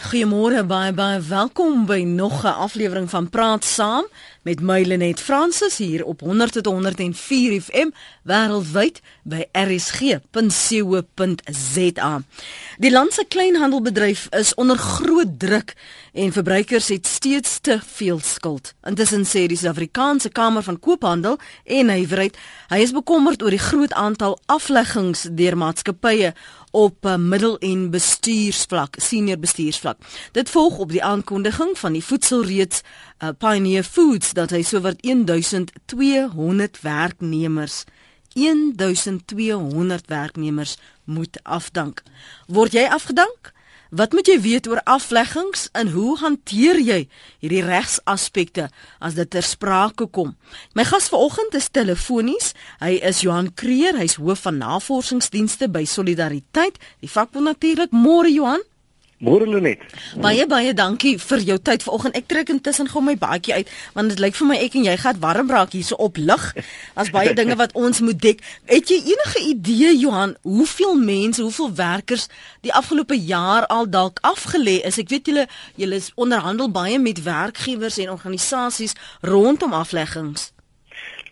Goeiemôre baie baie welkom by nog 'n aflewering van Praat Saam met Mylenet Fransis hier op 100.104 FM wêreldwyd by rsg.co.za. Die land se kleinhandelbedryf is onder groot druk en verbruikers het steeds te veel skuld. Intussen sê die Suid-Afrikaanse Kamer van Koophandel en Nywerheid, hy is bekommerd oor die groot aantal afleggings deur maatskappye op uh, middel- en bestuursvlak, senior bestuursvlak. Dit volg op die aankondiging van die voedselreeds uh, Pioneer Foods dat hy sowat 1200 werknemers 1200 werknemers moet afdank. Word jy afgedank? Wat moet jy weet oor afleggings en hoe hanteer jy hierdie regsaspekte as dit ter sprake kom? My gas vanoggend is telefonies. Hy is Johan Kreer, hy's hoof van navorsingsdienste by Solidariteit. Die vakbond natuurlik. Môre Johan. Môre Lenet. Baie baie dankie vir jou tyd vanoggend. Ek trek intussen gou my baadjie uit want dit lyk vir my ek en jy gaan warm raak hierso op lig. As baie dinge wat ons moet dek. Het jy enige idee Johan, hoeveel mense, hoeveel werkers die afgelope jaar al dalk afgelê is? Ek weet julle julle is onderhandel baie met werkgewers en organisasies rondom afleggings.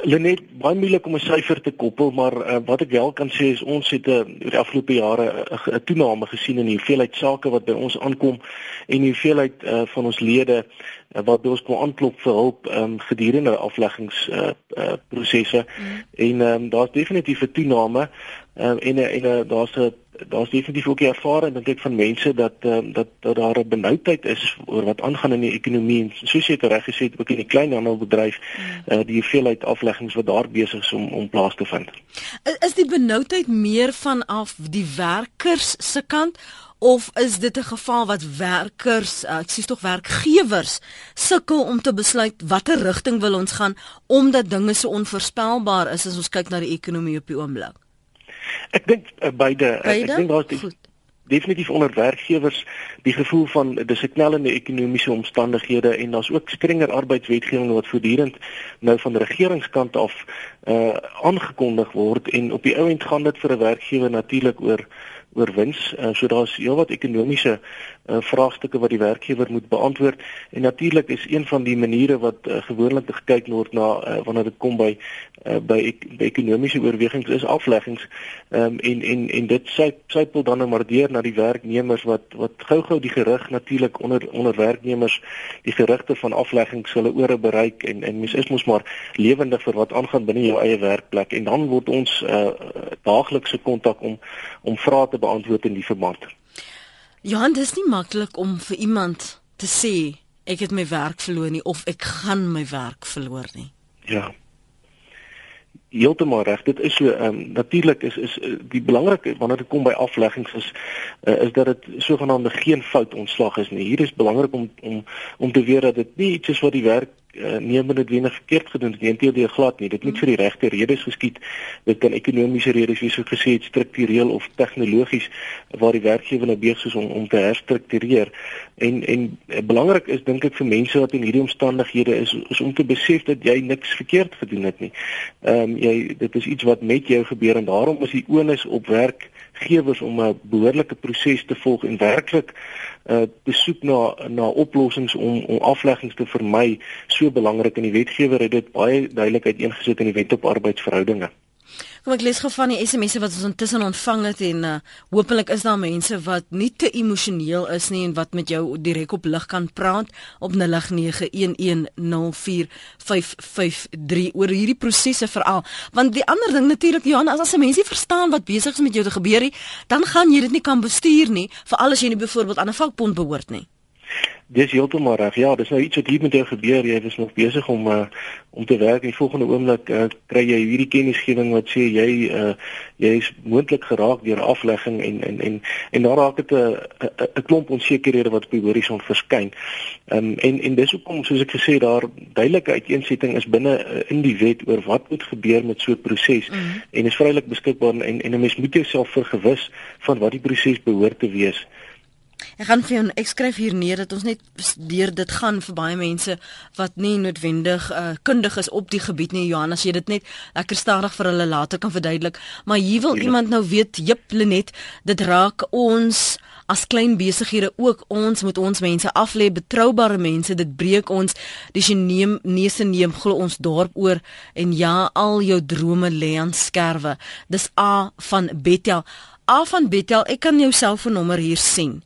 Lenet, baie moeilik om 'n syfer te koppel, maar uh, wat ek wel kan sê is ons het uh, oor die afgelope jare 'n uh, toename gesien in die hoeveelheid sake wat by ons aankom en die hoeveelheid uh, van ons lede uh, wat by ons kom aanklop vir hulp um, gedurende afleggings uh, uh, prosesse mm. en um, daar's definitief 'n toename uh, en en uh, daar's 'n daar's definitief ook die ervaring dink ek van mense dat uh, dat dat daar 'n benoudheid is oor wat aangaan in die ekonomie en soos jy reg gesê het ook in die kleinhandelbedryf uh, die veelheid afleggings wat daar besig is om om plaas te vind. Is die benoudheid meer van af die werkers se kant of is dit 'n geval wat werkers, uh, ek sê tog werkgewers sukkel om te besluit watter rigting wil ons gaan omdat dinge so onvoorspelbaar is as ons kyk na die ekonomie op die oomblik? Ek dink uh, beide. beide. Ek dink daar's definitief onder werkgewers die gevoel van dis 'n knellende ekonomiese omstandighede en daar's ook strenger arbeidswetgewing wat voortdurend nou van die regeringskant af uh aangekondig word en op die ou end gaan dit vir 'n werkgewer natuurlik oor oor wins. Uh, so daar's heelwat ekonomiese uh, vraagstukke wat die werkgewer moet beantwoord. En natuurlik is een van die maniere wat uh, gewoonlik gekyk word na uh, wanneer dit kom by uh, by, ek, by ekonomiese oorwegings is afleggings. Um, en en en dit sypel dan nou maar deur na die werknemers wat wat gou-gou die gerug natuurlik onder onder werknemers die gerugte van afleggings hulle ore bereik en en mens is mos maar lewendig vir wat aangaan binne jou eie werkplek. En dan word ons uh, daaglikse kontak om om vrae te beantwoord in die verband. Johan, dit is nie maklik om vir iemand te sê ek het my werk verloor nie of ek gaan my werk verloor nie. Ja. Heeltemal reg. Dit is so ehm um, natuurlik is is eh, die belangrike wanneer dit kom by afleggings is uh, is dat dit sogenaamde geen fout ontslag is nie. Hier is belangrik om om om te weet dat dit nie iets is wat die werk nie noodwendig verkeerd gedoen het nie, inteendeel glad nie. Dit moet vir die regte redes geskied. Dit kan ekonomiese redes wees, soos gesê het, struktureel of tegnologies waar die werkgewer nou besig is om om te herstruktureer. En en uh, belangrik is dink ek vir mense wat in hierdie omstandighede is, is om te besef dat jy niks verkeerd gedoen het nie. Ehm um, jy dit is iets wat met jou gebeur en daarom is die onus op werkgewers om 'n behoorlike proses te volg en werklik uh te soek na na oplossings om om afleggings te vermy so belangrik en die wetgewer het dit baie duidelik uiteengesit in die wet op arbeidsverhoudinge. Kom ek lees gou van die SMS'e wat ons intussen ontvang het en uh hopelik is daar mense wat nie te emosioneel is nie en wat met jou direk op lig kan praat op 0891104553 oor hierdie prosesse veral. Want die ander ding natuurlik Johan, as as mense verstaan wat besig is met jou te gebeur, dan gaan jy dit nie kan bestuur nie, veral as jy nie byvoorbeeld aan 'n vakbond behoort nie. Dis heeltemal reg. Ja, dis nou iets wat hier met jou gebeur. Jy is nog besig om uh, om te werk. Die volgende oomblik uh, kry jy hierdie kennisgewing wat sê jy uh, jy is moontlik geraak deur aflegging en en en en daar raak dit 'n 'n klomp onsekerhede wat op die horison verskyn. Um, en en dis hoekom soos ek gesê daar duidelike uiteensetting is binne uh, in die wet oor wat moet gebeur met so 'n proses mm -hmm. en is vrylik beskikbaar en en 'n mens moet jouself vergewis van wat die proses behoort te wees. Ek gaan vir jou ek skryf hier neer dat ons net deur dit gaan vir baie mense wat nie noodwendig uh, kundig is op die gebied nie Johan as jy dit net lekker stadig vir hulle later kan verduidelik. Maar hier wil ja. iemand nou weet, jep Lenet, dit raak ons as klein besighede ook ons moet ons mense aflê betroubare mense dit breek ons dis jy neem neuse neem glo ons dorp oor en ja al jou drome lê aan skerwe dis a van Betel a van Betel ek kan jou selfoonnommer hier sien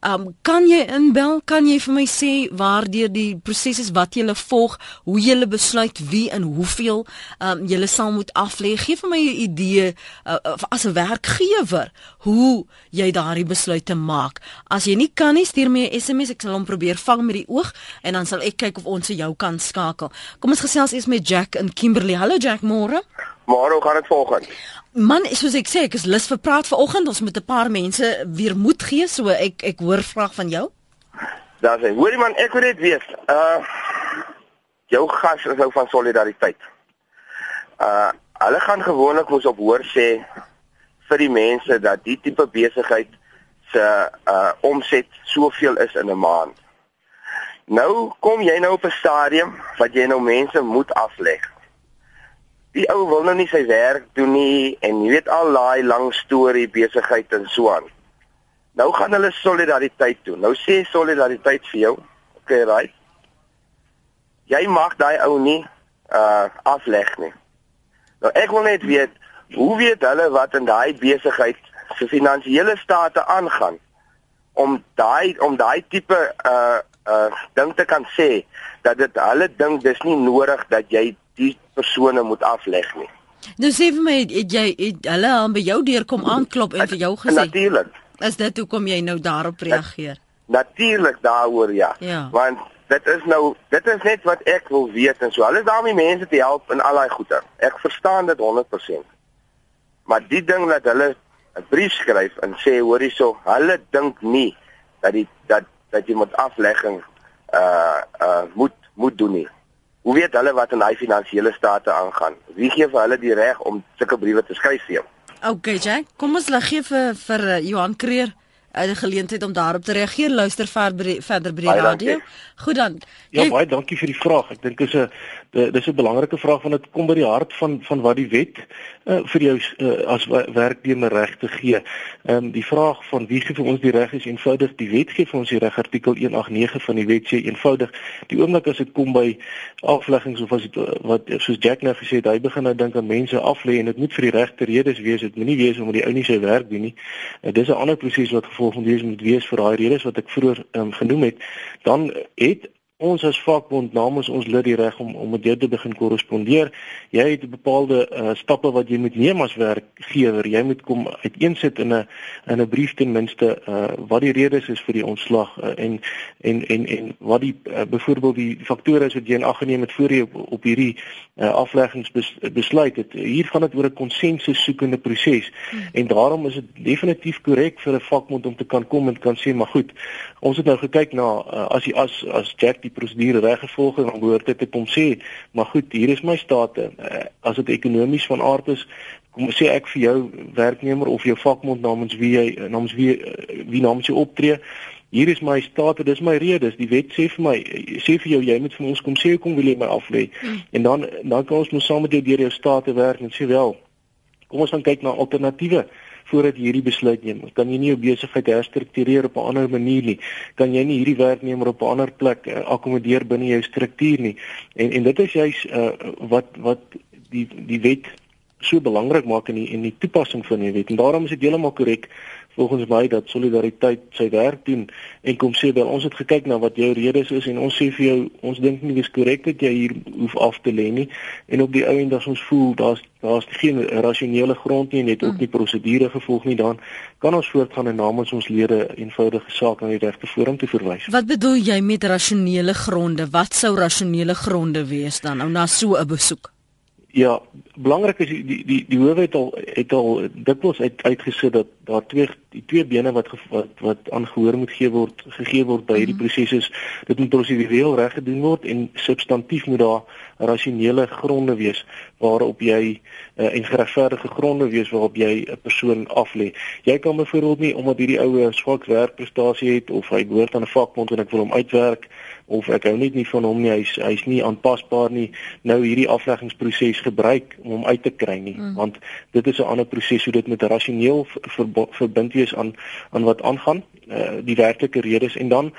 Um kan jy inbel? Kan jy vir my sê waardeur die proses is wat jy volg, hoe jy besluit wie en hoeveel um jy sal moet aflê? Gee vir my 'n idee uh, as 'n werkgewer hoe jy daardie besluite maak. As jy nie kan nie, stuur my 'n SMS, ek sal hom probeer vang met die oog en dan sal ek kyk of ons jou kan skakel. Kom ons gesels eers met Jack in Kimberley. Hallo Jack, môre. Môre gaan dit volgens. Man, soos ek sê, ek is lus vir praat vanoggend. Ons moet 'n paar mense weer moed gee, so ek ek hoor vraag van jou. Daar sê, hoorie man, ek wil net weet, uh jou gas is ou van solidariteit. Uh hulle gaan gewoonlik mos op hoor sê vir die mense dat die tipe besigheid se uh omset soveel is in 'n maand. Nou kom jy nou op 'n stadium wat jy nou mense moet afleg die ou wil nou nie sy werk doen nie en jy weet al daai lang storie besigheid en so aan. Nou gaan hulle solidariteit doen. Nou sê solidariteit vir jou, okay, right? Jy mag daai ou nie uh afleg nie. Nou ek wil net weet, hoe weet hulle wat in daai besigheid se finansiële state aangaan om daai om daai tipe uh uh ding te kan sê dat dit hulle dink dis nie nodig dat jy die persone moet afleg nie. Nou sê vir my het jy het hulle aan by jou deur kom aanklop en vir jou gesê Natuurlik. Is dit hoekom jy nou daarop reageer? Natuurlik daaroor ja. ja. Want dit is nou dit is net wat ek wil weet en so. Hulle is daar om die mense te help in al daai goede. Ek verstaan dit 100%. Maar die ding dat hulle 'n brief skryf en sê hoor hierso, hulle dink nie dat die dat dat jy moet aflegging uh uh moet moet doen nie. Hoe weet hulle wat in daai finansiële state aangaan? Wie gee vir hulle die reg om sulke briewe te skryf vir jou? Okay, Jack, kom ons lag gee vir vir uh, Johan Kreer 'n geleentheid om daarop te reageer. Luister verder verder by die radio. Goed dan. Ja, baie dankie vir die vraag. Ek dink dis 'n dis 'n belangrike vraag want dit kom by die hart van van wat die wet uh, vir jou uh, as werknemer reg te gee. Ehm um, die vraag van wie gee vir ons die reg is eenvoudig die wet gee vir ons die reg artikel 189 van die wet sê eenvoudig die oomblik as dit kom by afleggings of as dit wat soos Jack nou gesê het hy begin nou dink aan mense aflê en dit moet vir die regte redes wees. Dit moenie wees omdat die ou nie sy werk doen nie. Uh, dis 'n ander proses wat volgens wees moet wees vir daai redes wat ek vroeër um, genoem het, dan het ons as vakbond namens ons lid die reg om om met jou te begin korrespondeer. Jy het bepaalde uh, stappe wat jy moet neem as werkgewer. Jy moet kom uiteensit in 'n in 'n brief ten minste uh, wat die redes is vir die ontslag uh, en en en en wat die uh, byvoorbeeld die faktore is wat jy in ag geneem het voor jy op, op hierdie uh, afleggings bes, besluit het. Hier gaan dit oor 'n konsensus soekende proses hmm. en daarom is dit definitief korrek vir 'n vakbond om te kan kom en kan sê maar goed, ons het nou gekyk na uh, as jy as as Jack die die prosedure reg gevolg en dan behoort dit te kom sê, maar goed, hier is my state. Uh, as dit ekonomies van aard is, kom sê ek vir jou werknemer of jou vakbond namens wie jy namens wie uh, wie namens jy optree. Hier is my state, dis my redes. Die wet sê vir my, sê vir jou jy moet vir ons kom sê hoekom wil jy my aflê? Hmm. En dan dan kan ons mos saam met jou deur jou state werk en sê wel. Kom ons gaan kyk na alternatiewe voordat jy hierdie besluit neem. Kan jy nie jou besigheid herstruktureer op 'n ander manier nie? Kan jy nie hierdie werknemer op 'n ander plek uh, akkommodeer binne jou struktuur nie? En en dit is juis uh, wat wat die die wet so belangrik maak in die in die toepassing van die wet. En daarom is dit heeltemal korrek volgens my dat solidariteit sy werk doen en kom sê wel ons het gekyk na wat jou redes is en ons sê vir jou ons dink nie dis korrek dat jy hier hoef af te lê nie en op die ou end as ons voel daar's daar's geen rasionele grond nie en net ook mm. nie prosedure gevolg nie dan kan ons voortgaan en namens ons lede eenvoudige saak aan die regte forum te verwys. Wat bedoel jy met rasionele gronde? Wat sou rasionele gronde wees dan nou na so 'n besoek? Ja, belangrik is die die die, die howe het al het al dikwels uit uitgesit dat daar twee die twee bene wat wat wat aangehoor moet gee word gegee word by hierdie mm -hmm. prosesse. Dit moet prosedureel reg gedoen word en substantief moet daar rasionele gronde wees waarop jy uh, en geregverdige gronde wees waarop jy 'n persoon aflê. Jy kan byvoorbeeld nie omdat hierdie oue swak werkprestasie het of hy behoort aan 'n vakbond en ek wil hom uitwerk of ek hou net nie van hom nie, hy's hy's nie aanpasbaar nie, nou hierdie afleggingsproses gebruik om hom uit te kry nie, mm. want dit is 'n ander proses hoe dit met rasioneel verbind wees aan aan wat aangaan, uh, die werklike redes. En dan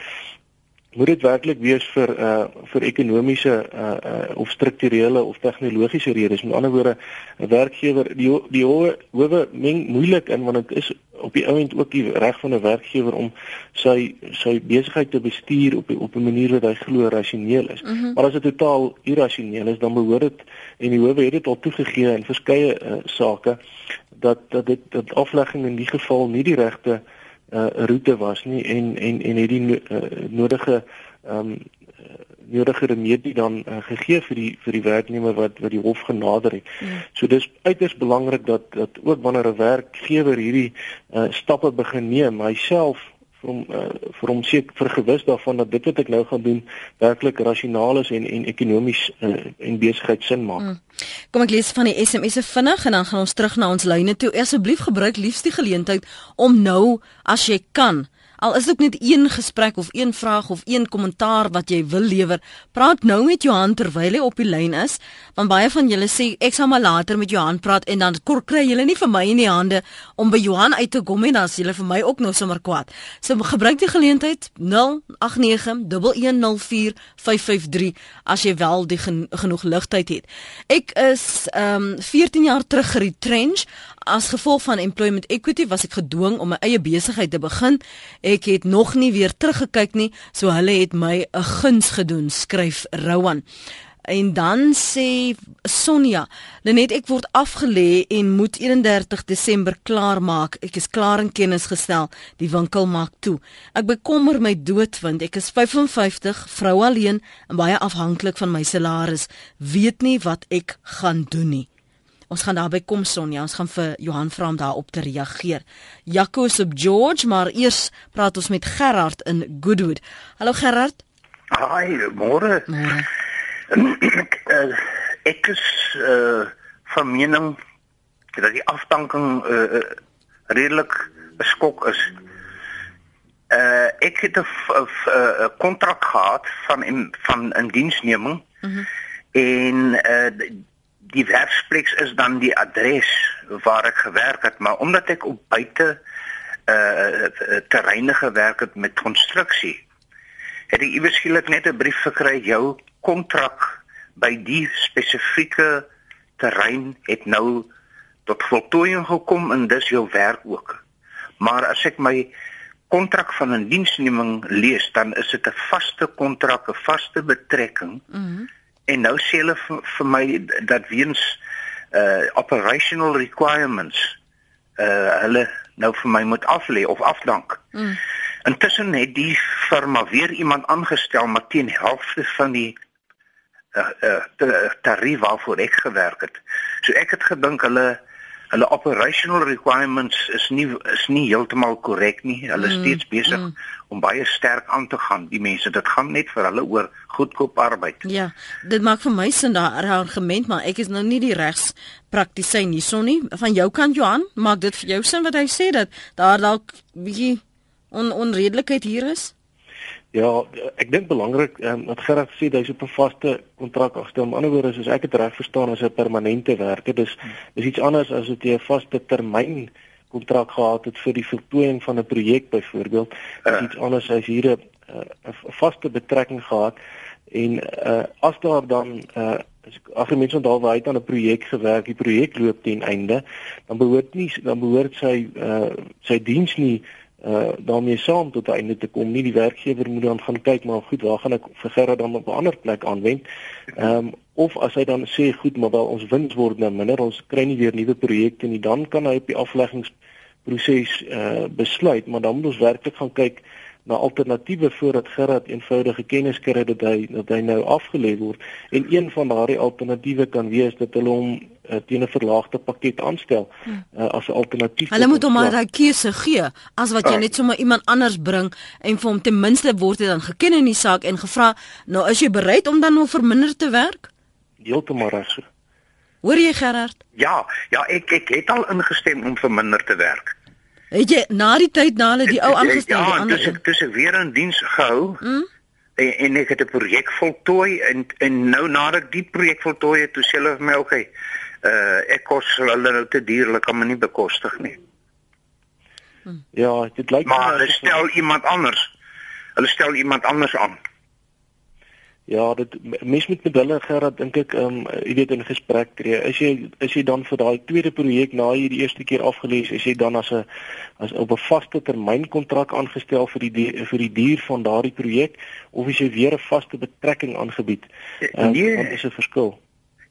moet dit werklik wees vir uh vir ekonomiese uh, uh of strukturele of tegnologiese redes. Met ander woorde, 'n werkgewer die die howe meng moeilik in want dit is op die ouend ook die reg van 'n werkgewer om sy sy besigheid te bestuur op op 'n manier wat hy glo rasioneel is. Mm -hmm. Maar as dit totaal irrasioneel is, dan behoort dit en die howe het dit al toegegee in verskeie uh, sake dat dat dit dat aflegging in die geval nie die regte uh, roete was nie en en en het die no, uh, nodige ehm um, nodige remedie dan uh, gegee vir die vir die werknemer wat wat die hof genader het. Ja. So dis uiters belangrik dat dat ook wanneer 'n werkgewer hierdie uh, stappe begin neem, hyself vir hom uh, vir hom seker vergewis daarvan dat dit wat ek nou gaan doen werklik rasionaal is en en ekonomies uh, en besigheid sin maak. Mm. Kom ek lees van die SMS'e vinnig en dan gaan ons terug na ons lyne toe. Asseblief gebruik liefst die geleentheid om nou as jy kan Al is dit net een gesprek of een vraag of een kommentaar wat jy wil lewer, praat nou met Johan terwyl hy op die lyn is, want baie van julle sê ek sal maar later met Johan praat en dan kry julle nie vir my in die hande om by Johan uit te kom en dan sê julle vir my ook nou sommer kwaad. So gebruik die geleentheid 0891104553 as jy wel die gen genoeg ligtheid het. Ek is ehm um, 14 jaar terug geretrench as gevolg van employment equity was ek gedwing om my eie besigheid te begin. Ek het nog nie weer teruggekyk nie, so hulle het my 'n guns gedoen, skryf Rowan. En dan sê Sonja, Lenet ek word afgelê en moet 31 Desember klaar maak. Ek is klaar in kennis gestel. Die winkel maak toe. Ek bekommer my dood want ek is 55, vrou alleen en baie afhanklik van my salaris. Weet nie wat ek gaan doen nie. Ons gaan daarby kom Sonja, ons gaan vir Johan vra om daarop te reageer. Jaco is op George, maar eers praat ons met Gerard in Goodwood. Hallo Gerard. Haai, môre. Môre. ek, uh, ek is uh van mening dat die afdanking uh redelik 'n skok is. Uh ek het 'n kontrak gehad van in, van 'n diensneming. Mm en uh die werksplek is dan die adres waar ek gewerk het, maar omdat ek op buite uh terreine gewerk het met konstruksie, het ek iewers skielik net 'n brief gekry jou kontrak by die spesifieke terrein het nou tot voltooiing gekom en dis jou werk ook. Maar as ek my kontrak van 'n diensneming lees, dan is dit 'n vaste kontrak, 'n vaste betrekking. Mhm. Mm en nou sê hulle vir, vir my dat weens uh operational requirements uh hulle nou vir my moet aflê of afdank. Mm. Intussen het die firma weer iemand aangestel maar teen helfte van die uh, uh tarief waarvoor ek gewerk het. So ek het gedink hulle hulle operational requirements is nie is nie heeltemal korrek nie. Hulle is mm, steeds besig mm. om baie sterk aan te gaan. Die mense, dit gaan net vir hulle oor goedkoop arbeid. Ja, dit maak vir my sin daai argument, maar ek is nou nie die regs praktisyn hierson nie. Van jou kant Johan, maak dit vir jou sin wat hy sê dat daar dalk bietjie on onredelikheid hier is? Ja, ek dink belangrik um, wat Gerard sê, hy's op 'n vaste kontrak afstel. Met ander woorde, soos ek dit reg verstaan, is 'n permanente werker. Dis dis iets anders as dit 'n vaste termyn kontrak gehad het vir die voltooiing van 'n projek byvoorbeeld. Dis uh. iets anders as hier 'n 'n vaste betrekking gehad en uh, as daar dan uh, as jy mens onthou waar hy aan 'n projek gewerk, die projek loop teen einde, dan behoort nie dan behoort sy uh, sy diens nie uh daarmee saam tot einde te kom. Nie die werkgewer moet dan gaan kyk maar goed, waar gaan ek vir Gerard dan op 'n ander plek aanwend? Ehm um, of as hy dan sê goed, maar wel ons wins word nou minder, ons kry nie weer nuwe projekte nie, dan kan hy op die afleggingsproses uh besluit, maar dan moet ons werklik gaan kyk na alternatiewe voordat Gerard eenvoudige kennis kry dat hy dat hy nou afgelê word en een van daardie alternatiewe kan wees dat hulle hom uh, teen 'n verlaagde pakket aanstel uh, as 'n alternatief. Hulle moet hom maar daai keuse gee as wat jy net sommer iemand anders bring en vir hom ten minste word hy dan geken in die saak en gevra nou is jy bereid om dan nog verminder te werk? Heeltemal reg so. Hoor jy Gerard? Ja, ja, ek ek het al ingestem om verminder te werk. Het jy na die tyd na hulle die ou aangestel ja, die ander? Ja, dis ek dis ek weer in diens gehou. Mm? En, en ek het 'n projek voltooi en en nou nadat ek die projek voltooi het, toe sê hulle vir my, "Oké, okay, uh ek kos hulle nou te duur, hulle kan my nie bekostig nie." Hmm. Ja, dit lyk maar hulle stel iemand anders. Hulle stel iemand anders aan. Ja, dit mens met met hulle gerad dink ek ehm um, jy weet in gesprek tree. Is jy is jy dan vir daai tweede projek na jy die eerste keer afgelees, is jy dan as 'n as op 'n vaste termyn kontrak aangestel vir die vir die duur van daardie projek of is jy weer 'n vaste betrekking aangebied? Uh, nee, wat is 'n verskil?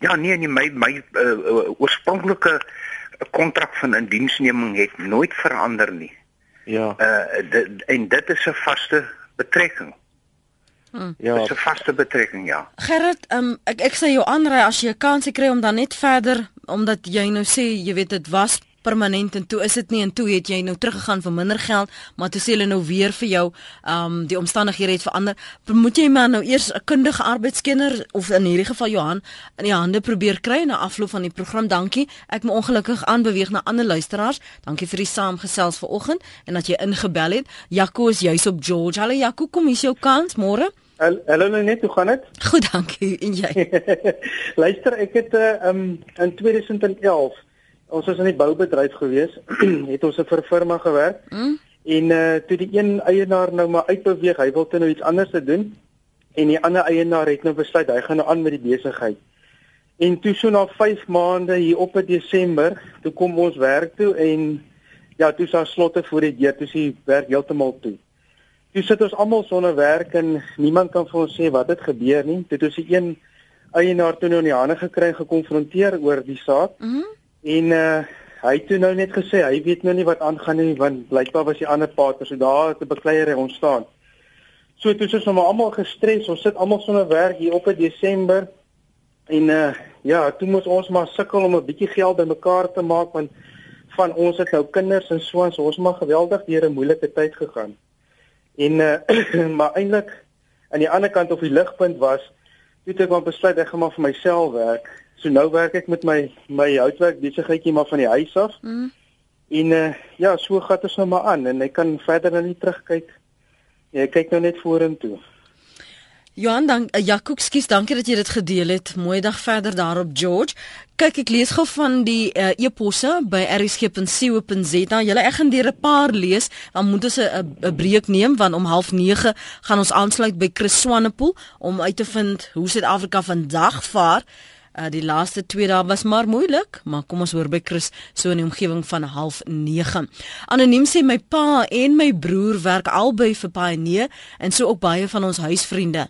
Ja, nee, nee, my my uh, oorspronklike kontrak van indiensneming het nooit verander nie. Ja. Uh dit, en dit is 'n vaste betrekking. Hmm. Ja, dis 'n vaste betrekking, ja. Gerrit, um, ek ek sê jou aanraai as jy 'n kans kry om dan net verder omdat jy nou sê jy weet dit was permanent en toe is dit nie en toe het jy nou teruggegaan vir minder geld, maar toe sê hulle nou weer vir jou, ehm um, die omstandighede het verander. Moet jy maar nou eers 'n kundige arbeidskenner of in hierdie geval Johan in die hande probeer kry na afloop van die program. Dankie. Ek moet ongelukkig aanbeweeg na ander luisteraars. Dankie vir die saamgesels vanoggend en dat jy ingebel het. Jaco is juis op George. Hallo Jaco, kom hier jou kans môre. Hallo net, hoe gaan dit? Goed, dankie. En jy? Luister, ek het uh, um, in 2011 ons was in die boubedryf gewees, het ons vir 'n firma gewerk. Mm. En uh toe die een eienaar nou maar uitbeweeg, hy wil toe nou iets anders te doen en die ander eienaar het nou besluit hy gaan nou aan met die besigheid. En toe so na 5 maande hier op in Desember, toe kom ons werk toe en ja, toe sa slotte voor die deur, toe sien werk heeltemal toe. Toe sit ons almal sonder werk en niemand kan vir ons sê wat het gebeur nie. Toe het ons die een eienaar toe nou in die hande gekry gekonfronteer oor die saak. Mm -hmm. En uh hy het nou net gesê hy weet nou nie wat aangaan nie want blykbaar was die ander pater so daar te bekleierery ontstaan. So toe is ons nou almal gestres. Ons sit almal sonder werk hier op in Desember. En uh ja, toe moet ons maar sukkel om 'n bietjie geld bymekaar te maak want van ons het nou kinders en so ons ons maar geweldig deur 'n moeilike tyd gegaan. En uh maar eintlik aan die ander kant of die ligpunt was toe ek maar besluit ek gaan maar vir myself werk So nou werk ek met my my houtwerk besigheidjie maar van die huis af. Mm. En uh, ja, so gaan dit nou maar aan en ek kan verder nou nie terugkyk. Jy kyk nou net vorentoe. Johan, dan uh, Jakob, skus, dankie dat jy dit gedeel het. Mooi dag verder daarop, George. Kyk, ek lees gou van die uh, e-posse by rsg.co.za. Julle ek gaan deur 'n paar lees, dan moet ons 'n breek neem want om 09:30 gaan ons aansluit by Chris Swanepoel om uit te vind hoe Suid-Afrika vandag vaar. Uh, die laaste 2 dae was maar moeilik, maar kom ons hoor by Chris so in die omgewing van 09:30. Anoniem sê my pa en my broer werk albei vir Pioneer en so ook baie van ons huisvriende.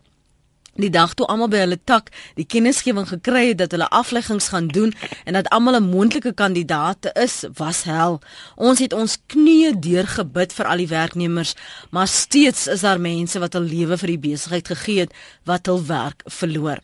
Die dag toe almal by hulle tak die kennisgewing gekry het dat hulle afleggings gaan doen en dat almal 'n moontlike kandidaat is, was hel. Ons het ons knieë deurgebid vir al die werknemers, maar steeds is daar mense wat hul lewe vir die besigheid gegee het wat hul werk verloor.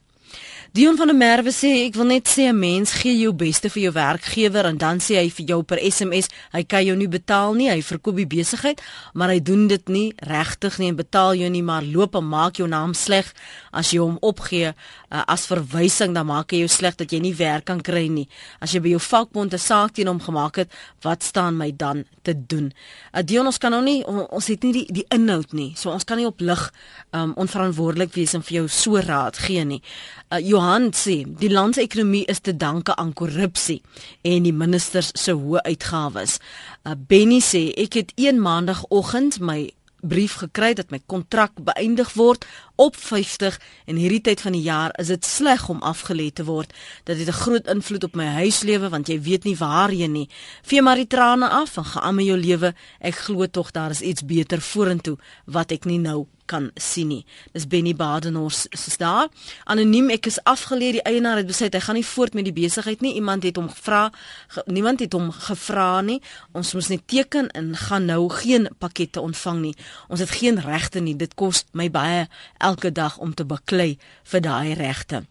Dion van der Merwe sê ek wil net sê 'n mens gee jou beste vir jou werkgewer en dan sê hy vir jou per SMS hy kan jou nie betaal nie, hy verkoop die besigheid, maar hy doen dit nie regtig nie en betaal jou nie maar loop en maak jou naam sleg as jy hom opgee uh, as verwysing dan maak hy jou sleg dat jy nie werk kan kry nie. As jy by jou vakbond 'n saak teen hom gemaak het, wat staan my dan te doen? Uh, Dion ons kan nou nie ons het nie die die inhoud nie. So ons kan nie op lig um, onverantwoordelik wees en vir jou so raad gee nie. Uh, Johan sê die land se ekonomie is te danke aan korrupsie en die ministers se hoë uitgawes. Uh, Benny sê ek het een maandagooggend my brief gekry dat my kontrak beëindig word op 50 en hierdie tyd van die jaar is dit sleg om afgelê te word. Dit het 'n groot invloed op my huislewe want jy weet nie waar jy nie. Vee maar die trane af en gaan aan met jou lewe. Ek glo tog daar is iets beter vorentoe wat ek nie nou kan sien nie. Dis Benny Badenhorst is daar. Anoniem, ek is afgeleer. Die eienaar het besluit hy gaan nie voort met die besigheid nie. Iemand het hom gevra, ge, niemand het hom gevra nie. Ons moes net teken en gaan nou geen pakkette ontvang nie. Ons het geen regte nie. Dit kos my baie elke dag om te baklei vir daai regte.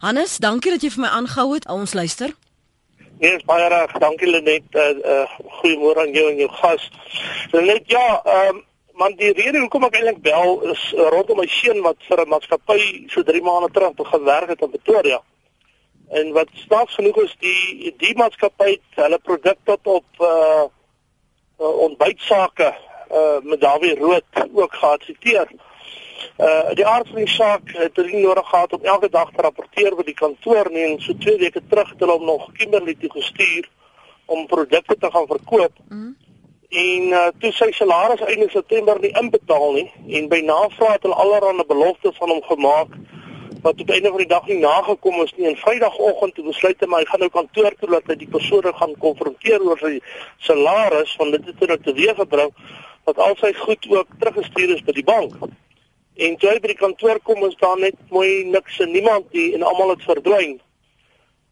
Hannes, dankie dat jy vir my aangehou het. Ons luister. Nee, baie reg. Dankie Lenet. Uh, uh, Goeiemôre aan jou en jou gas. Lenet, ja, ehm um, man die rede hoekom ek eintlik bel is uh, rondom my seun wat vir 'n maatskappy so 3 maande terug begin werk het in Pretoria. En wat staats genoeg is die die maatskappy hulle produk tot op uh, uh ontbytsake uh met Dawie Rood ook geassiteer. Uh die aard van die saak het hulle nie nodig gehad om elke dag te rapporteer by die kantoor nie en so 2 weke terug het hulle hom nog Kimberley toe gestuur om produkte te gaan verkoop. Mm. En uh, toe sy salaris einde September nie inbetaal nie en by navraag het hulle allerlei beloftes van hom gemaak wat op einde van die dag nie nagekom is nie en Vrydagoggend toe besluit hy maar hy gaan nou kantoor toe laat hy die persone gaan konfronteer oor sy salaris want dit het nou teweeg gebring dat al sy goed ook teruggestuur is by die bank. En toe by die kantoor kom is daar net mooi niks en niemand nie en almal het verdwyn.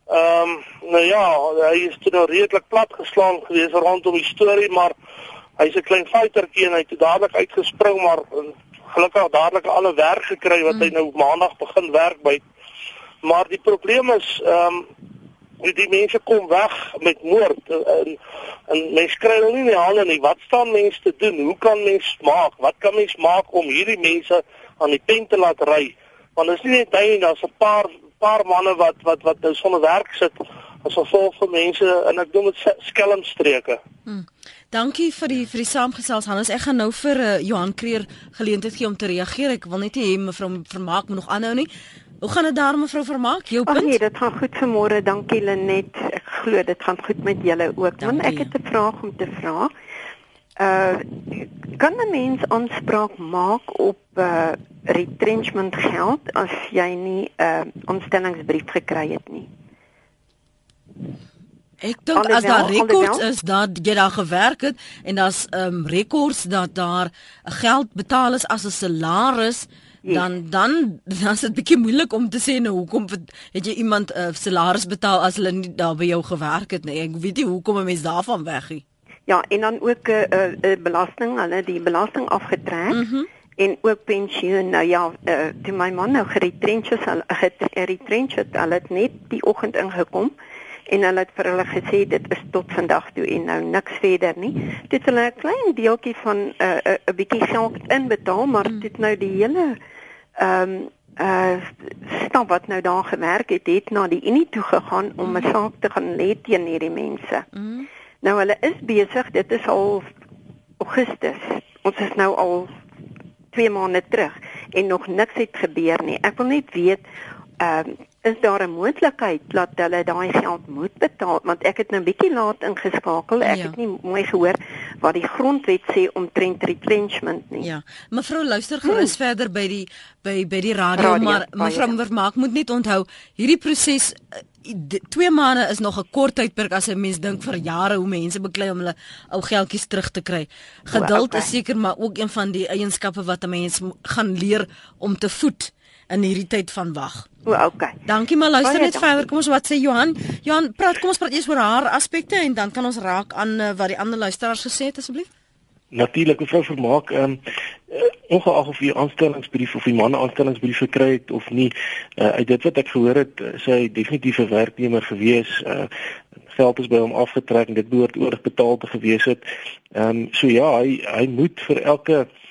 Ehm um, nou ja, hy is toe nou redelik plat geslaan gewees rondom die storie, maar hy's 'n klein fightertjie en hy het dadelik uitgespring maar gelukkig dadelik alle werk gekry wat hy mm. nou maandag begin werk by. Maar die probleem is ehm um, die, die mense kom weg met moord en en mense kry hulle nie in die hande nie. Wat staan mense te doen? Hoe kan mense maak? Wat kan mense maak om hierdie mense aan die pen te laat ry? Want is nie net hy nie, daar's 'n paar paar manne wat wat wat nou sonder werk sit as gevolg van mense en ek doen dit skelmstreke. Hmm. Dankie vir die vir die saamgesels Hannes. Ek gaan nou vir uh, Johan Kreer geleentheid gee om te reageer. Ek wil net hê mevrou Vermaak moet nog aanhou nie. Hoe gaan dit daar mevrou Vermaak? Jou punt? Ag nee, dit gaan goed vanmôre. Dankie Lenet. Ek glo dit gaan goed met julle ook. Want ek het 'n vraag om te vra. Uh kan 'n mens aanspraak maak op uh retrenchment geld as jy nie 'n uh, aanstellingsbrief gekry het nie? Ek dink as daar rekords is dat jy daar gewerk het en daar's ehm um, rekords dat daar geld betaal is as 'n salaris, Yes. Dan dan dan is dit bietjie moeilik om te sê nou hoekom het jy iemand 'n uh, salaris betaal as hulle nie daar by jou gewerk het nie. Ek weet nie hoekom 'n mens daarvan weggie. Ja, en dan ook 'n uh, uh, uh, belasting, hulle die belasting afgetrek. Mm -hmm. En ook pensioen. Nou ja, uh, toe my man nou geretrench is, hulle geretrench het, hulle het net die oggend ingekom en hulle het vir hulle gesê dit is tot vandag toe en nou niks verder nie. Dit is 'n klein deeltjie van 'n uh, 'n uh, bietjie geld inbetaal, maar mm. dit nou die hele ehm um, uh stap wat nou daar gewerk het, het na die Unie toe gegaan om 'n saak te gaan lê teen hierdie mense. Mm. Nou hulle is besig, dit is al Augustus. Ons is nou al 2 maande terug en nog niks het gebeur nie. Ek wil net weet ehm uh, is daar 'n moontlikheid dat hulle daai geld moet betaal want ek het nou bietjie laat ingeskakel. Ek ja. het nie mooi gehoor wat die grondwet sê om trend retrenchment nie. Ja. Mevrou luister gerus hmm. verder by die by by die radio, radio maar mevrou Vermaak moet net onthou hierdie proses 2 eh, maande is nog 'n kort tydperk as 'n mens dink vir jare hoe mense beklei om hulle ou geldjies terug te kry. Geduld okay. is seker maar ook een van die eienskappe wat 'n mens gaan leer om te voed in hierdie tyd van wag. O, okay. Dankie maar luister net verder. Kom ons wat sê Johan? Johan, praat kom ons praat eers oor haar aspekte en dan kan ons raak aan uh, wat die ander luisteraars gesê het asseblief. Natuurlik, mevrou Vermaak, ehm um, uh, ongeag of jy aanstellingsbrief of die man aanstellingsbrief gekry het of nie, uh, uit dit wat ek gehoor het, sy definitief 'n werknemer gewees. Uh, geld is by hom afgetrek en dit behoort oorbetaal te gewees het. Ehm um, so ja, hy hy moet vir elke uh,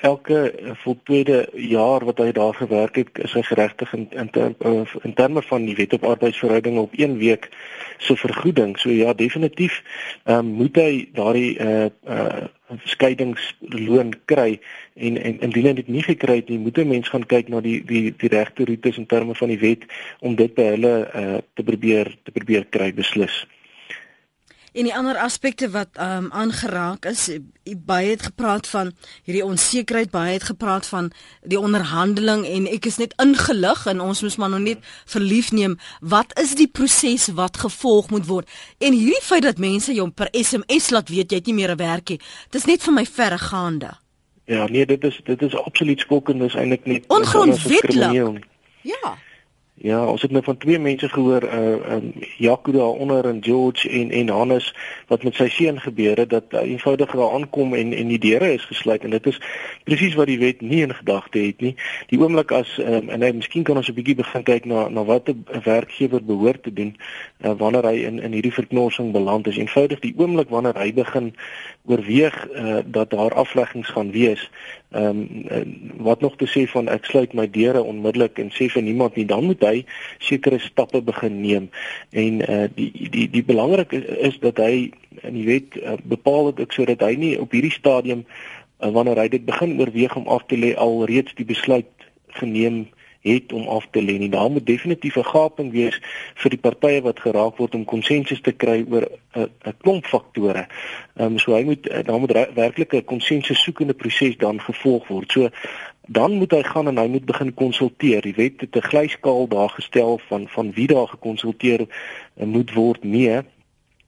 elke voltooide jaar wat hy daar gewerk het, is hy geregtig in in, ter, uh, in terme van die wet op arbeidsverhoudinge op 1 week se vergoeding. So ja, definitief um, moet hy daardie uh, uh, skeidingsloon kry en en indien hy dit nie gekry het nie, moet 'n mens gaan kyk na die die die regte roetes in terme van die wet om dit by hulle uh, te probeer te probeer kry beslis. En die ander aspekte wat ehm um, aangeraak is, baie het gepraat van hierdie onsekerheid, baie het gepraat van die onderhandeling en ek is net ingelig en ons moet maar nog net verlief neem. Wat is die proses wat gevolg moet word? En hierdie feit dat mense jou per SMS laat weet jy het nie meer 'n werkie, dit is net vir my verregaande. Ja, nee, dit is dit is absoluut skokkend, dis eintlik net ongrondwettig. Ja. Ja, ons het nou van twee mense gehoor, uh um Jaco daaronder en George en en Hannes wat met sy seun gebeur het dat uh, eenvoudig daar aankom en en die deure is gesluit en dit is presies wat die wet nie in gedagte het nie. Die oomblik as um, en hy miskien kan ons 'n bietjie begin kyk na na wat 'n werkgewer behoort te doen uh, wanneer hy in in hierdie verknorsing beland is. Eenvoudig die oomblik wanneer hy begin oorweeg uh, dat daar afleggings gaan wees. Ehm um, wat nog te sê van ek sluit my deure onmiddellik en sê vir niemand nie, dan moet hy sekere stappe begin neem. En uh die die die belangrik is, is dat hy in die wet uh, bepaal dat ek sodat hy nie op hierdie stadium uh, wanneer hy dit begin oorweeg om af te lê al reeds die besluit geneem het om af te lê nie. Daar moet definitief 'n gaping wees vir die partye wat geraak word om konsensus te kry oor 'n 'n klomp faktore. Ehm um, so hy moet daar moet werklik 'n konsensus soekende proses dan gevolg word. So dan moet hy gaan en hy moet begin konsulteer. Die wet het 'n glyskaal daar gestel van van wie daar gekonsulteer moet word. Nee,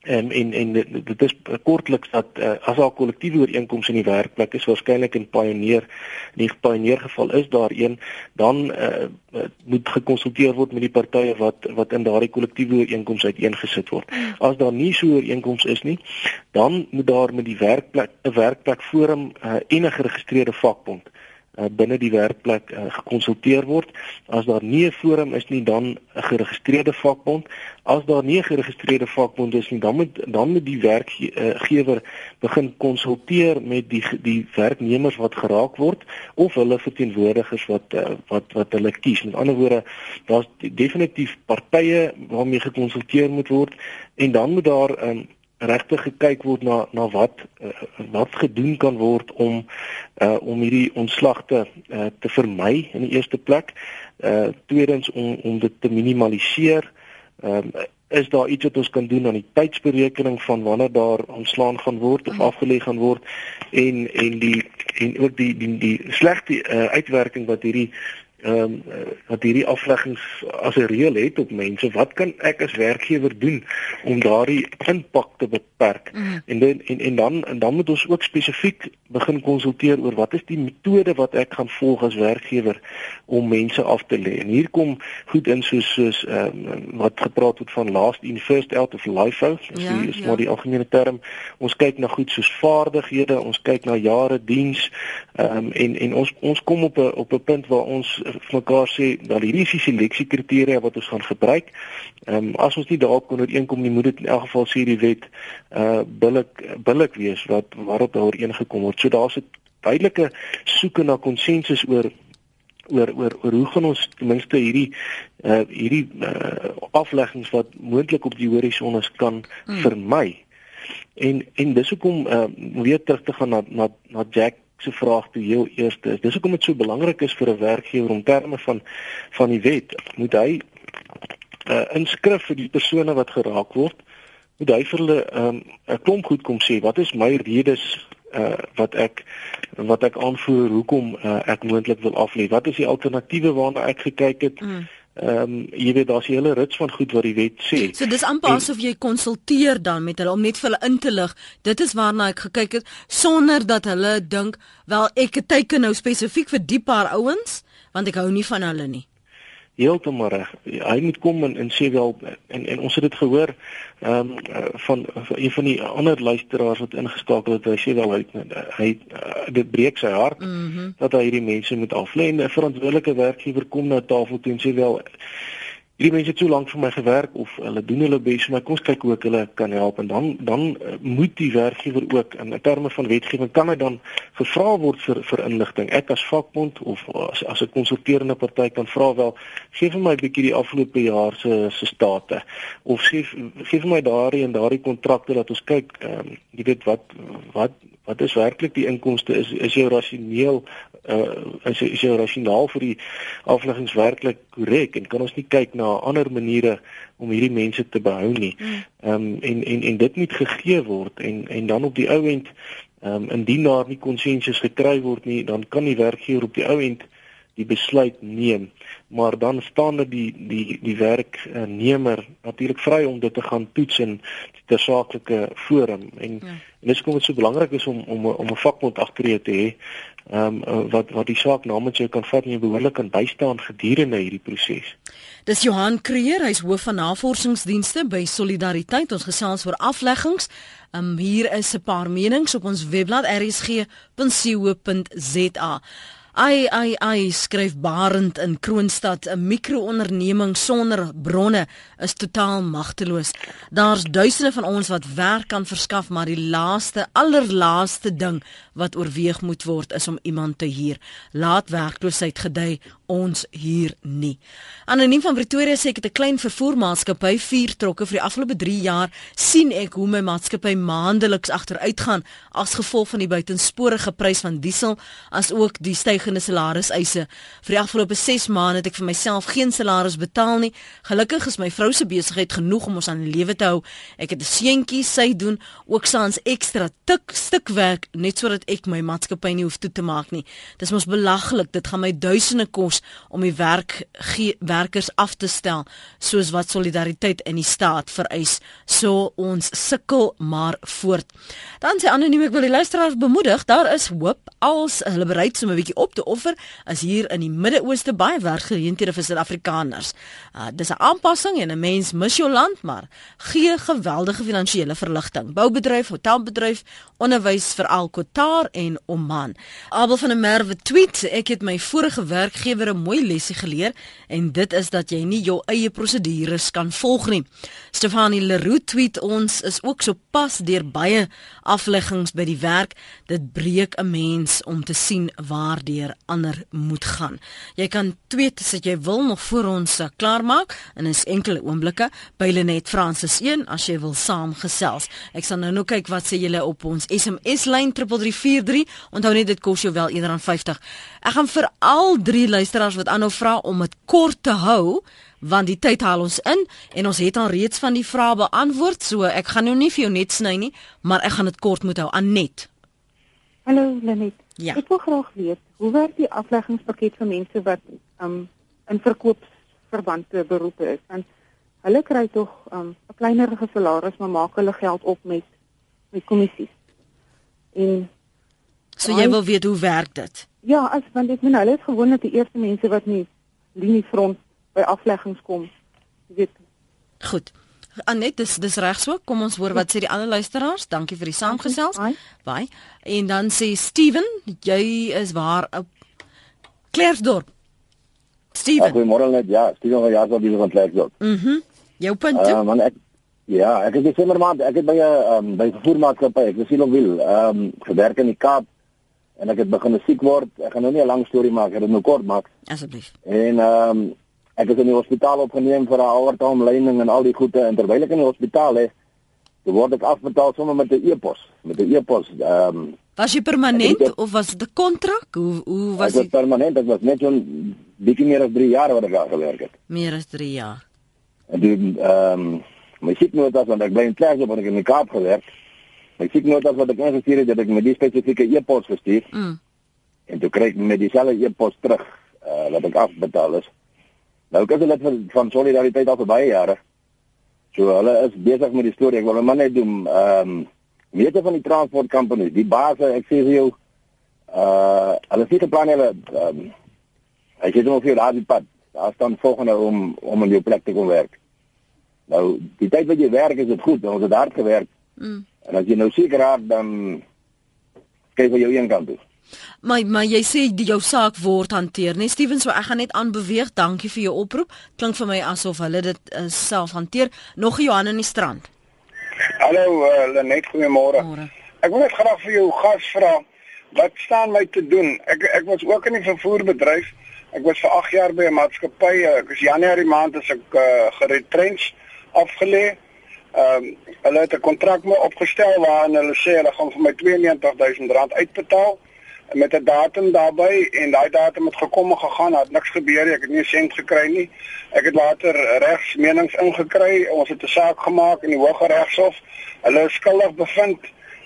en en en dit is kortliks dat uh, as daar kollektiewe ooreenkomste in die werkplek is waarskynlik in Pioneer in die Pioneer geval is daar een dan uh, moet gekonsulteer word met die partye wat wat in daardie kollektiewe ooreenkomste uiteengesit word. As daar nie so ooreenkomste is nie, dan moet daar met die werkplek 'n werkplek forum uh, en 'n geregistreerde vakbond uh, binne die werkplek uh, gekonsulteer word. As daar nie 'n forum is nie, dan 'n geregistreerde vakbond. As daar nie 'n geregistreerde vakbond is nie, dan moet dan moet die werkgewer uh, begin konsulteer met die die werknemers wat geraak word of hulle verteenwoordigers wat uh, wat wat hulle kies. Met ander woorde, daar's definitief partye waarmee gekonsulteer moet word en dan moet daar um, regtig gekyk word na na wat uh, wat gedoen kan word om uh, om hierdie ontslag te uh, te vermy in die eerste plek. Uh tweedens om om dit te minimaliseer. Ehm um, is daar iets wat ons kan doen aan die tydsberekening van wanneer daar ontslaan gaan word of afgelê gaan word en en die en ook die die die slegte uh, uitwerking wat hierdie ehm um, wat hierdie afleggings as 'n reël het op mense, wat kan ek as werkgewer doen om daardie impak te beperk? Mm. En, dan, en en dan en dan moet ons ook spesifiek begin konsulteer oor wat is die metode wat ek gaan volg as werkgewer om mense af te lê. En hier kom goed in soos soos ehm um, wat gepraat word van last in first out of life out. Dis ja, is ja. maar die algemene term. Ons kyk na goed soos vaardighede, ons kyk na jare diens ehm um, en en ons ons kom op 'n op 'n punt waar ons vir mekaar sê dat hierdie is die seleksiekriteria wat ons gaan gebruik. Ehm um, as ons nie daarop kon ooreenkom nie, moet dit in elk geval sê die wet uh billik billik wees wat waarop daar ooreengekom word. So daar's 'n duidelike soeke na konsensus oor oor oor oor hoe gaan ons ten minste hierdie uh hierdie uh afleggings wat moontlik op die horison is kan hmm. vermy. En en dis hoekom uh weer terug te gaan na na na Jack se vraag toe heel eers is. Dis hoekom dit so belangrik is vir 'n werkgewer om terme van van die wet moet hy 'n uh, eh, inskrif vir die persone wat geraak word. Moet hy vir hulle ehm, 'n um, klomp goed kom sê. Wat is my redes uh wat ek wat ek aanvoer hoekom uh, ek moontlik wil aflê? Wat is die alternatiewe waarna ek gekyk het? Mm Ehm um, jy weet daar's 'n hele rits van goed wat die wet sê. So dis amper en, asof jy konsulteer dan met hulle om net vir hulle in te lig. Dit is waarna ek gekyk het sonder dat hulle dink wel ek teken nou spesifiek vir die paar ouens want ek hou nie van hulle nie heeltemal reg. Hy moet kom en, en sê wel en en ons het dit gehoor ehm um, van, van een van die ander luisteraars wat ingeskakel het. Hy sê wel hy hy dit breek sy hart mm -hmm. dat hy hierdie mense moet aflê en 'n verantwoordelike werkgewer kom na tafel toe en sê wel hierdie mense het so lank vir my gewerk of hulle doen hulle bes maar kom ons kyk hoe ek hulle kan help. En dan dan uh, moet die werkgewer ook in terme van wetgewing kan hy dan gevra word vir vir inligting. Ek as vakbond of as as 'n konsulterende party kan vra wel gee vir my 'n bietjie die afgelope jaar se se state. Of gee gee vir my daardie en daardie kontrakte dat ons kyk um, jy weet wat wat wat is werklik die inkomste? Is is jou rasioneel uh, is is jou rasionaal vir die afleggings werklik korrek? En kan ons nie kyk na ander maniere om hierdie mense te behou nie. Ehm um, en en en dit moet gegee word. En en dan op die ou end ehm um, indien daar nie konsensus gekry word nie, dan kan die werkgewer op die ou end die besluit neem maar dan staan dit die die die werknemer natuurlik vry om dit te gaan toets in die saaklike forum en ja. en dis kom dit so belangrik is om om om 'n vakbond agter te hê ehm um, wat wat die saak namens jou kan vat en jou behoorlik kan bystaan gedurende hierdie proses. Dis Johan Creer, hy's hoof van navorsingsdienste by Solidariteit. Ons gesels oor afleggings. Um, hier is 'n paar menings op ons webblad rsg.co.za. Ai ai ai skryf Barend in Kroonstad 'n mikroonderneming sonder bronne is totaal magteloos. Daar's duisende van ons wat werk kan verskaf, maar die laaste allerlaaste ding wat oorweeg moet word is om iemand te huur. Laat werkloosheid gedei ons hier nie. Anoniem van Pretoria sê ek het 'n klein vervoermaatskappy, vier trokke vir die afgelope 3 jaar sien ek hoe my maatskappy maandeliks agteruit gaan as gevolg van die buitensporige prys van diesel as ook die stygende salarisse. Vir die afgelope 6 maande het ek vir myself geen salaris betaal nie. Gelukkig is my vrou se besigheid genoeg om ons aan die lewe te hou. Ek het 'n seentjie, sy doen ook saans ekstra tik stuk werk net sodat ek my maatskappy nie hoef toe te maak nie. Dis mos belaglik. Dit gaan my duisende kos om die werk werkers af te stel soos wat solidariteit in die staat vereis. So ons sukkel maar voort. Dan sê anoniem ek wil die luisteraars bemoedig, daar is hoop als hulle bereid om 'n bietjie op te offer as hier in die Midde-Ooste baie werkgeleenthede vir Suid-Afrikaners. Uh, dis 'n aanpassing en 'n mens mis jou land maar gee geweldige finansiële verligting. Boubedryf, hotelbedryf, onderwys vir al Qatar en Oman. Abel van der Merwe tweet: Ek het my vorige werkgewer 'n mooi lesie geleer en dit is dat jy nie jou eie prosedures kan volg nie. Stefanie Leroux tweet: Ons is ook so pas deur baie afleggings by die werk. Dit breek 'n mens om te sien waardeur ander moet gaan. Jy kan tweet as jy wil nog voor ons uh, klaarmaak en is enkele oomblikke by Lenet Francis 1 as jy wil saamgesels. Ek sal nou nou kyk wat sê julle op ons SMS lyn 3343. Onthou net dit kos jou wel R1.50. Ek gaan vir al drie luisteraars wat aanhou vra om dit kort te hou want die tyd haal ons in en ons het al reeds van die vrae beantwoord so ek gaan nou nie vir jou net sny nie maar ek gaan dit kort moet hou. Anet. Hallo Lenet. Ja. Ek wil graag weet hoe werk die afleggingspakket vir mense wat um, in verkoopsverbande beroepe is? Want hulle kry tog um, 'n kleinerige salaris maar maak hulle geld op met met kommissies En so jy wil weet hoe werk dit? Ja, as want ek meen hulle is gewoonlik die eerste mense wat nie linie front by afleggings kom. Jy weet. Goed. Anet, dis dis reg so. Kom ons hoor wat sê die ander luisteraars. Dankie vir die saamgesels. Bye. En dan sê Steven, jy is waar op Klersdorp. Steven. Goeiemôre net. Ja, Steven van Jasper hier van Klersdorp. Mhm. Mm jou punt. Uh, man, ek Ja, ek het Desember maand, ek het by 'n um, by 'n vervoermaatskappy, ek was hier op wiel, ehm um, gewerk in die Kaap en ek het begin siek word. Ek gaan nou nie 'n lang storie maak, ek het dit nou kort maak. Asseblief. En ehm um, ek is in die hospitaal opgeneem vir 'n aortaomleiding en al die goede en terwyl ek in die hospitaal is, word ek afbetaal sommer met 'n e-pos, met 'n e-pos. Ehm um, Was jy permanent het, of was dit 'n kontrak? Hoe hoe was dit? Permanent, dit was net so 'n bietjie meer as 3 jaar wat ek daar gewerk het. Meer as 3 jaar. En dit ehm um, my sieknotas want ek bly in Klerksdorp waar ek in die Kaap gewerk. My sieknotas wat ek ingestuur het, het ek met die spesifieke e-pos gestuur. Mm. En toe kry ek met dieselfde e-pos terug uh, wat ek afbetaal is. Nou kyk hulle van, van solidariteit al vir baie jare. So hulle is besig met die storie. Ek wil net net doen ehm um, meeste van die transport companies, die baase, ek sê vir jou uh hulle sê te plan hulle ehm um, ek het nog vir daai pad. Daar staan volgende om om in jou plek te kom werk. Nou, die tyd wat jy werk is dit goed, ons het hard gewerk. Mm. En as jy nou seker raak dan kyk vir jou een kant toe. Maar maar jy sê die jou saak word hanteer, nee Steven, so ek gaan net aanbeweeg. Dankie vir jou oproep. Klink vir my asof hulle dit uh, self hanteer. Nog Johan in die strand. Hallo, uh, Lenet, goeiemôre. Ek wil net graag vir jou gas vra wat staan my te doen? Ek ek was ook in die vervoerbedryf. Ek was vir 8 jaar by 'n maatskappy. Ek is Januarie maand as ek uh, geretrench afgelê. Ehm um, hulle het 'n kontrak met opgestel waarin hulle sê hulle gaan vir my R92000 uitbetaal met 'n datum daarbey en daai datum het gekom en gegaan, het niks gebeur nie. Ek het nie 'n sent gekry nie. Ek het later regsmenings ingekry. Ons het 'n saak gemaak in die Hooggeregshof. Hulle is skuldig bevind.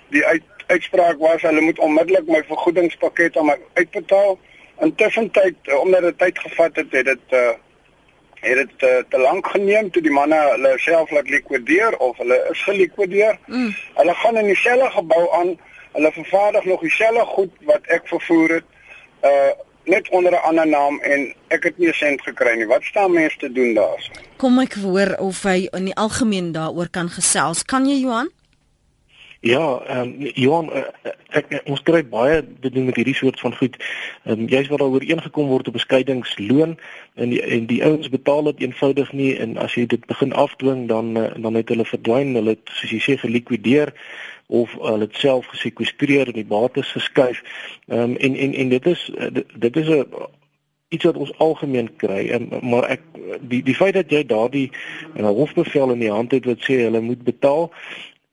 Die uit, uitspraak was hulle moet onmiddellik my vergoedingspakket aan my uitbetaal. Intussen tyd omdat dit tyd gevat het, het dit uh het dit te, te lank geneem toe die manne hulle self laat likwideer of hulle is gelikwideer. Mm. Hulle gaan in dieselfde gebou aan. Hulle vervaardig nog dieselfde goed wat ek vervoer het. Uh net onder 'n ander naam en ek het nie 'n sent gekry nie. Wat staan mense te doen daar? Kom ek hoor of hy in die algemeen daaroor kan gesels. Kan jy Johan? Ja, ehm um, Johan, uh, ek, ek ons kry baie te doen met hierdie soort van goed. Ehm um, jy's wat daaroor ooreengekom word op beskuidingsloon en die, en die ouens betaal dit eenvoudig nie en as jy dit begin afdwing dan dan het hulle verdwyn, hulle het soos jy sê gelikwideer of hulle dit self gesekwestreer en die bates geskuif. Ehm um, en en en dit is dit, dit is 'n iets wat ons algemeen kry. En maar ek die die feit dat jy daardie 'n hofbevel in die hand het wat sê hulle moet betaal,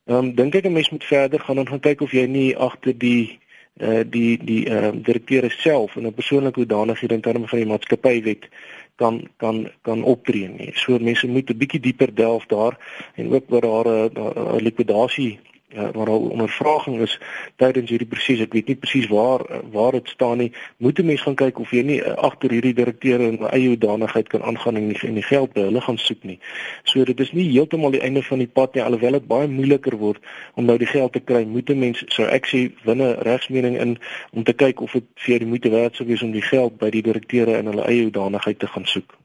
ehm um, dink ek 'n mens moet verder gaan en gaan kyk of jy nie agter die uh die die ehm uh, direkteure self in 'n persoonlike hoedanigheid in terme van die maatskappywet kan kan kan optree nie. So mense moet 'n bietjie dieper delf daar en ook oor haar 'n likwidasie ja, maar al ondervraging is tydens hierdie proses. Ek weet nie presies waar waar dit staan nie. Moet 'n mens gaan kyk of jy nie uh, agter hierdie direkteure in eie hoedanigheid kan aangaan en nie en die geld by hulle gaan soek nie. So dit is nie heeltemal die einde van die pad nie alhoewel dit baie moeiliker word om nou die geld te kry. Moet 'n mens sou ek sê winne regsmening in om te kyk of dit vir die moeite werd sou wees om die geld by die direkteure in hulle eie hoedanigheid te gaan soek.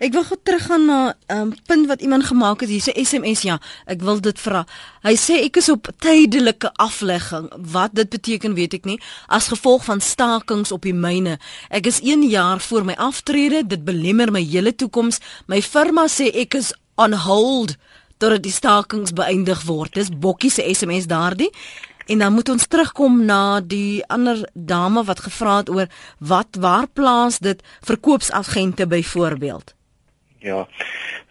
Ek wil gou teruggaan na 'n um, punt wat iemand gemaak het hier, 'n SMS ja, ek wil dit vra. Hy sê ek is op tydelike aflegging. Wat dit beteken, weet ek nie, as gevolg van stakings op die myne. Ek is 1 jaar voor my aftrede, dit belemmer my hele toekoms. My firma sê ek is on hold totdat die stakings beëindig word. Dis Bokkie se SMS daardie. En dan moet ons terugkom na die ander dame wat gevra het oor wat waar plaas dit verkoopsagente byvoorbeeld. Ja.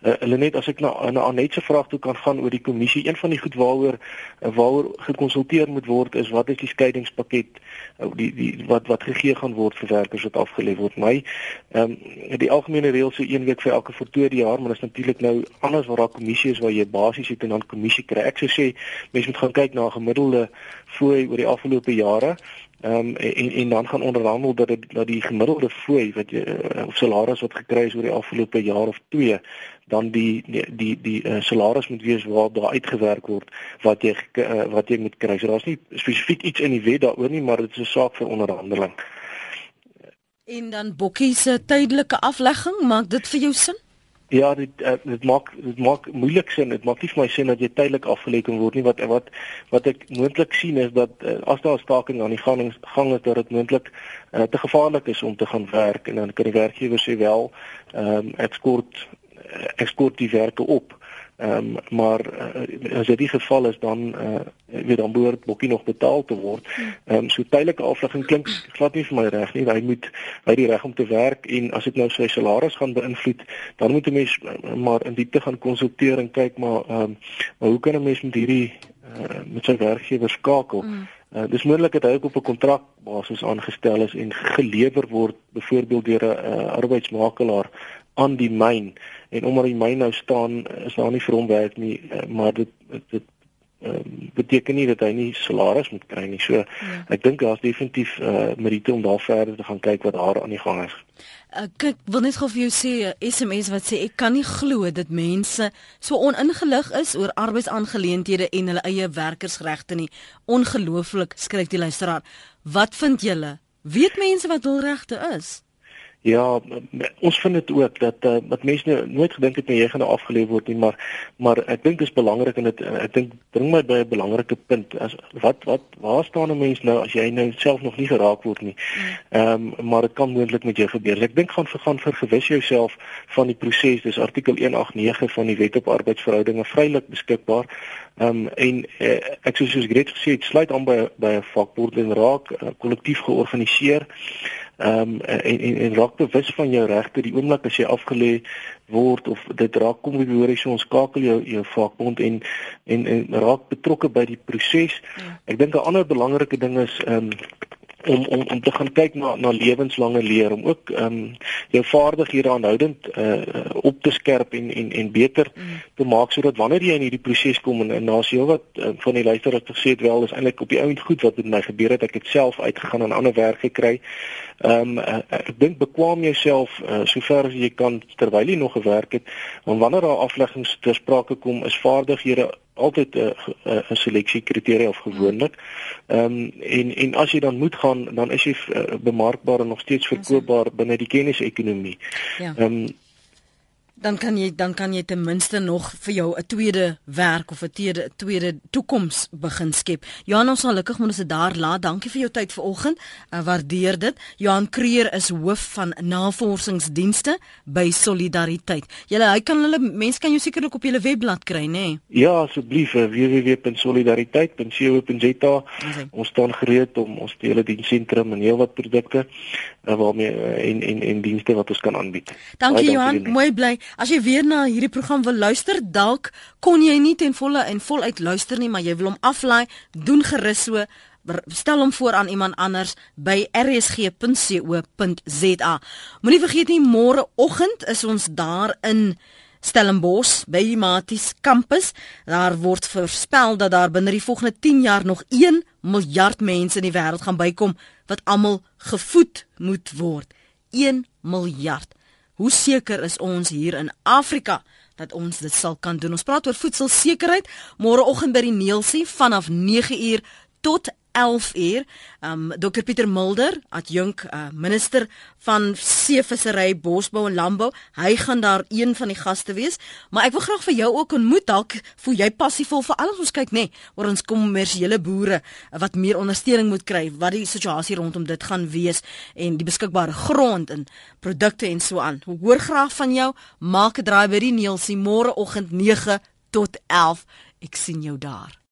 Uh, hulle net as ek na na Anet se vraag toe kan gaan oor die kommissie, een van die goed waaroor uh, waaroor gekonsulteer moet word is wat is die skeiingspakket uh, die die wat wat gegee gaan word vir werkers wat afgelê word. My ehm um, die algemene reël sê een week vir elke voltooide jaar, maar dit is natuurlik nou anders waar daar kommissie is waar jy basies het en dan kommissie kry. Ek sou sê mense moet gaan kyk na 'n gemiddelde fooi oor die afgelope jare Ehm um, en en dan gaan onderhandel dat dit dat die gemiddelde fooi wat jy uh, of salaris wat gekry is oor die afgelope jaar of 2 dan die die die, die uh, salaris moet wees waar daar uitgewerk word wat jy uh, wat jy moet kry. So daar's nie spesifiek iets in die wet daaroor nie, maar dit is 'n saak vir onderhandeling. En dan bokkie se tydelike aflegging, maak dit vir jou sin? Ja, dit uh, dit maak dit maak moeilik sin. Dit maak nie vir my sin dat jy tydelik afgelê kan word nie. Wat wat wat ek moontlik sien is dat uh, as daar 'n staking aan die gang gang is dat dit moontlik uh, te gevaarlik is om te gaan werk en dan kan die werkgewer sê wel, ehm um, ek skort ek skort die werke op. Ehm um, maar uh, as dit die geval is dan uh, weet dan behoort bokkie nog betaal te word. Ehm um, so tydelike aflegging klink glad nie vir my reg nie. Hy moet hy die reg om te werk en as dit nou sy salaris gaan beïnvloed, dan moet 'n mens uh, maar in diepte gaan konsulteer en kyk maar ehm um, maar hoe kan 'n mens met hierdie uh, met sy werkgewer skakel? Mm. Uh, dis moontlik dat hy ook op 'n kontrakbasis aangestel is en gelewer word byvoorbeeld deur 'n uh, arbeidsmakelaar aan die myn en omdat die myn nou staan is daar nie vir hom werk nie eh, maar dit dit um, beteken nie dat hy nie salaris moet kry nie. So ja. ek dink daar's definitief uh, meriete om daar verder te gaan kyk wat daar aan die gang is. Ek uh, wil net gou vir jou sê SMS wat sê ek kan nie glo dat mense so oningelig is oor arbeidsaangeleenthede en hulle eie werkersregte nie. Ongelooflik skryf die luisteraar. Wat vind julle? Weet mense wat hul regte is Ja, ons vind dit ook dat uh, wat mense nou nooit gedink het jy gaan afgeleef word nie, maar maar ek dink dit is belangrik en dit ek dink bring my by 'n belangrike punt. As wat wat waar staan 'n mens nou as jy nou self nog nie geraak word nie. Ehm um, maar dit kan moontlik met jou gebeur. Ek dink gaan vergaan vir gewis jouself van die proses. Dis artikel 189 van die Wet op Arbeidsverhoudinge vrylik beskikbaar. Ehm um, en uh, ek soos soos Gret gesê het, sluit aan by by 'n vakbond en raak uh, kollektief georganiseer. Ehm um, en, en en raak bewus van jou regte die oomblik as jy afgelê word of dit raak kom behoort jy ons skakel jou jou vakbond en en en raak betrokke by die proses. Ja. Ek dink 'n ander belangrike ding is ehm um, om om om te gaan kyk na na lewenslange leer om ook ehm um, jou vaardighede aanhoudend uh, op te skerp en en en beter mm. te maak sodat wanneer jy in hierdie proses kom en, en daar's heel wat uh, van die luisteraars gesê het wel is eintlik op die ouend goed wat met my gebeur het ek het self uitgegaan en ander werk gekry Ehm um, ek dink bekwam jouself uh, sover as jy kan terwyl jy nog gewerk het, want wanneer daar afleggings ter sprake kom, is vaardighede altyd 'n uh, 'n uh, seleksiekriteria of gewoonlik. Ehm um, en en as jy dan moet gaan, dan is jy uh, bemarkbaar en nog steeds verkoopbaar binne die kennisekonomie. Ja. Ehm um, dan kan jy dan kan jy ten minste nog vir jou 'n tweede werk of 'n tweede tweede toekoms begin skep. Johan ons gelukkig moet ons dit daar laat. Dankie vir jou tyd vanoggend. Uh, waardeer dit. Johan Kreer is hoof van navorsingsdienste by Solidariteit. Julle hy kan hulle mense kan jou sekerlik op julle webblad kry, nê? Nee? Ja, asseblief uh, www.solidariteit.co.za. Ons staan gereed om ons hele dienssentrum en heelwat produkte uh, waarmee uh, en en en dienste wat ons kan aanbied. Dankie Johan, mooi bly. As jy weer na hierdie program wil luister, dalk kon jy nie ten volle en voluit luister nie, maar jy wil hom aflaai, doen gerus so stel hom voor aan iemand anders by rsg.co.za. Moenie vergeet nie môre oggend is ons daar in Stellenbosch by die Maties kampus. Daar word voorspel dat daar binne die volgende 10 jaar nog 1 miljard mense in die wêreld gaan bykom wat almal gevoed moet word. 1 miljard. Hoe seker is ons hier in Afrika dat ons dit sal kan doen? Ons praat oor voedselsekerheid môreoggend by die Neelsie vanaf 9uur tot 11 uur. Um Dr Pieter Mulder, adjunk uh, minister van seevissery, bosbou en landbou, hy gaan daar een van die gaste wees, maar ek wil graag vir jou ook ontmoet. Dalk voel jy passievol vir alles ons kyk nê, nee, oor ons kommersiële boere wat meer ondersteuning moet kry, wat die situasie rondom dit gaan wees en die beskikbare grond en produkte en so aan. Hoor graag van jou. Maak 'n draai by die Neelsie môreoggend 9 tot 11. Ek sien jou daar.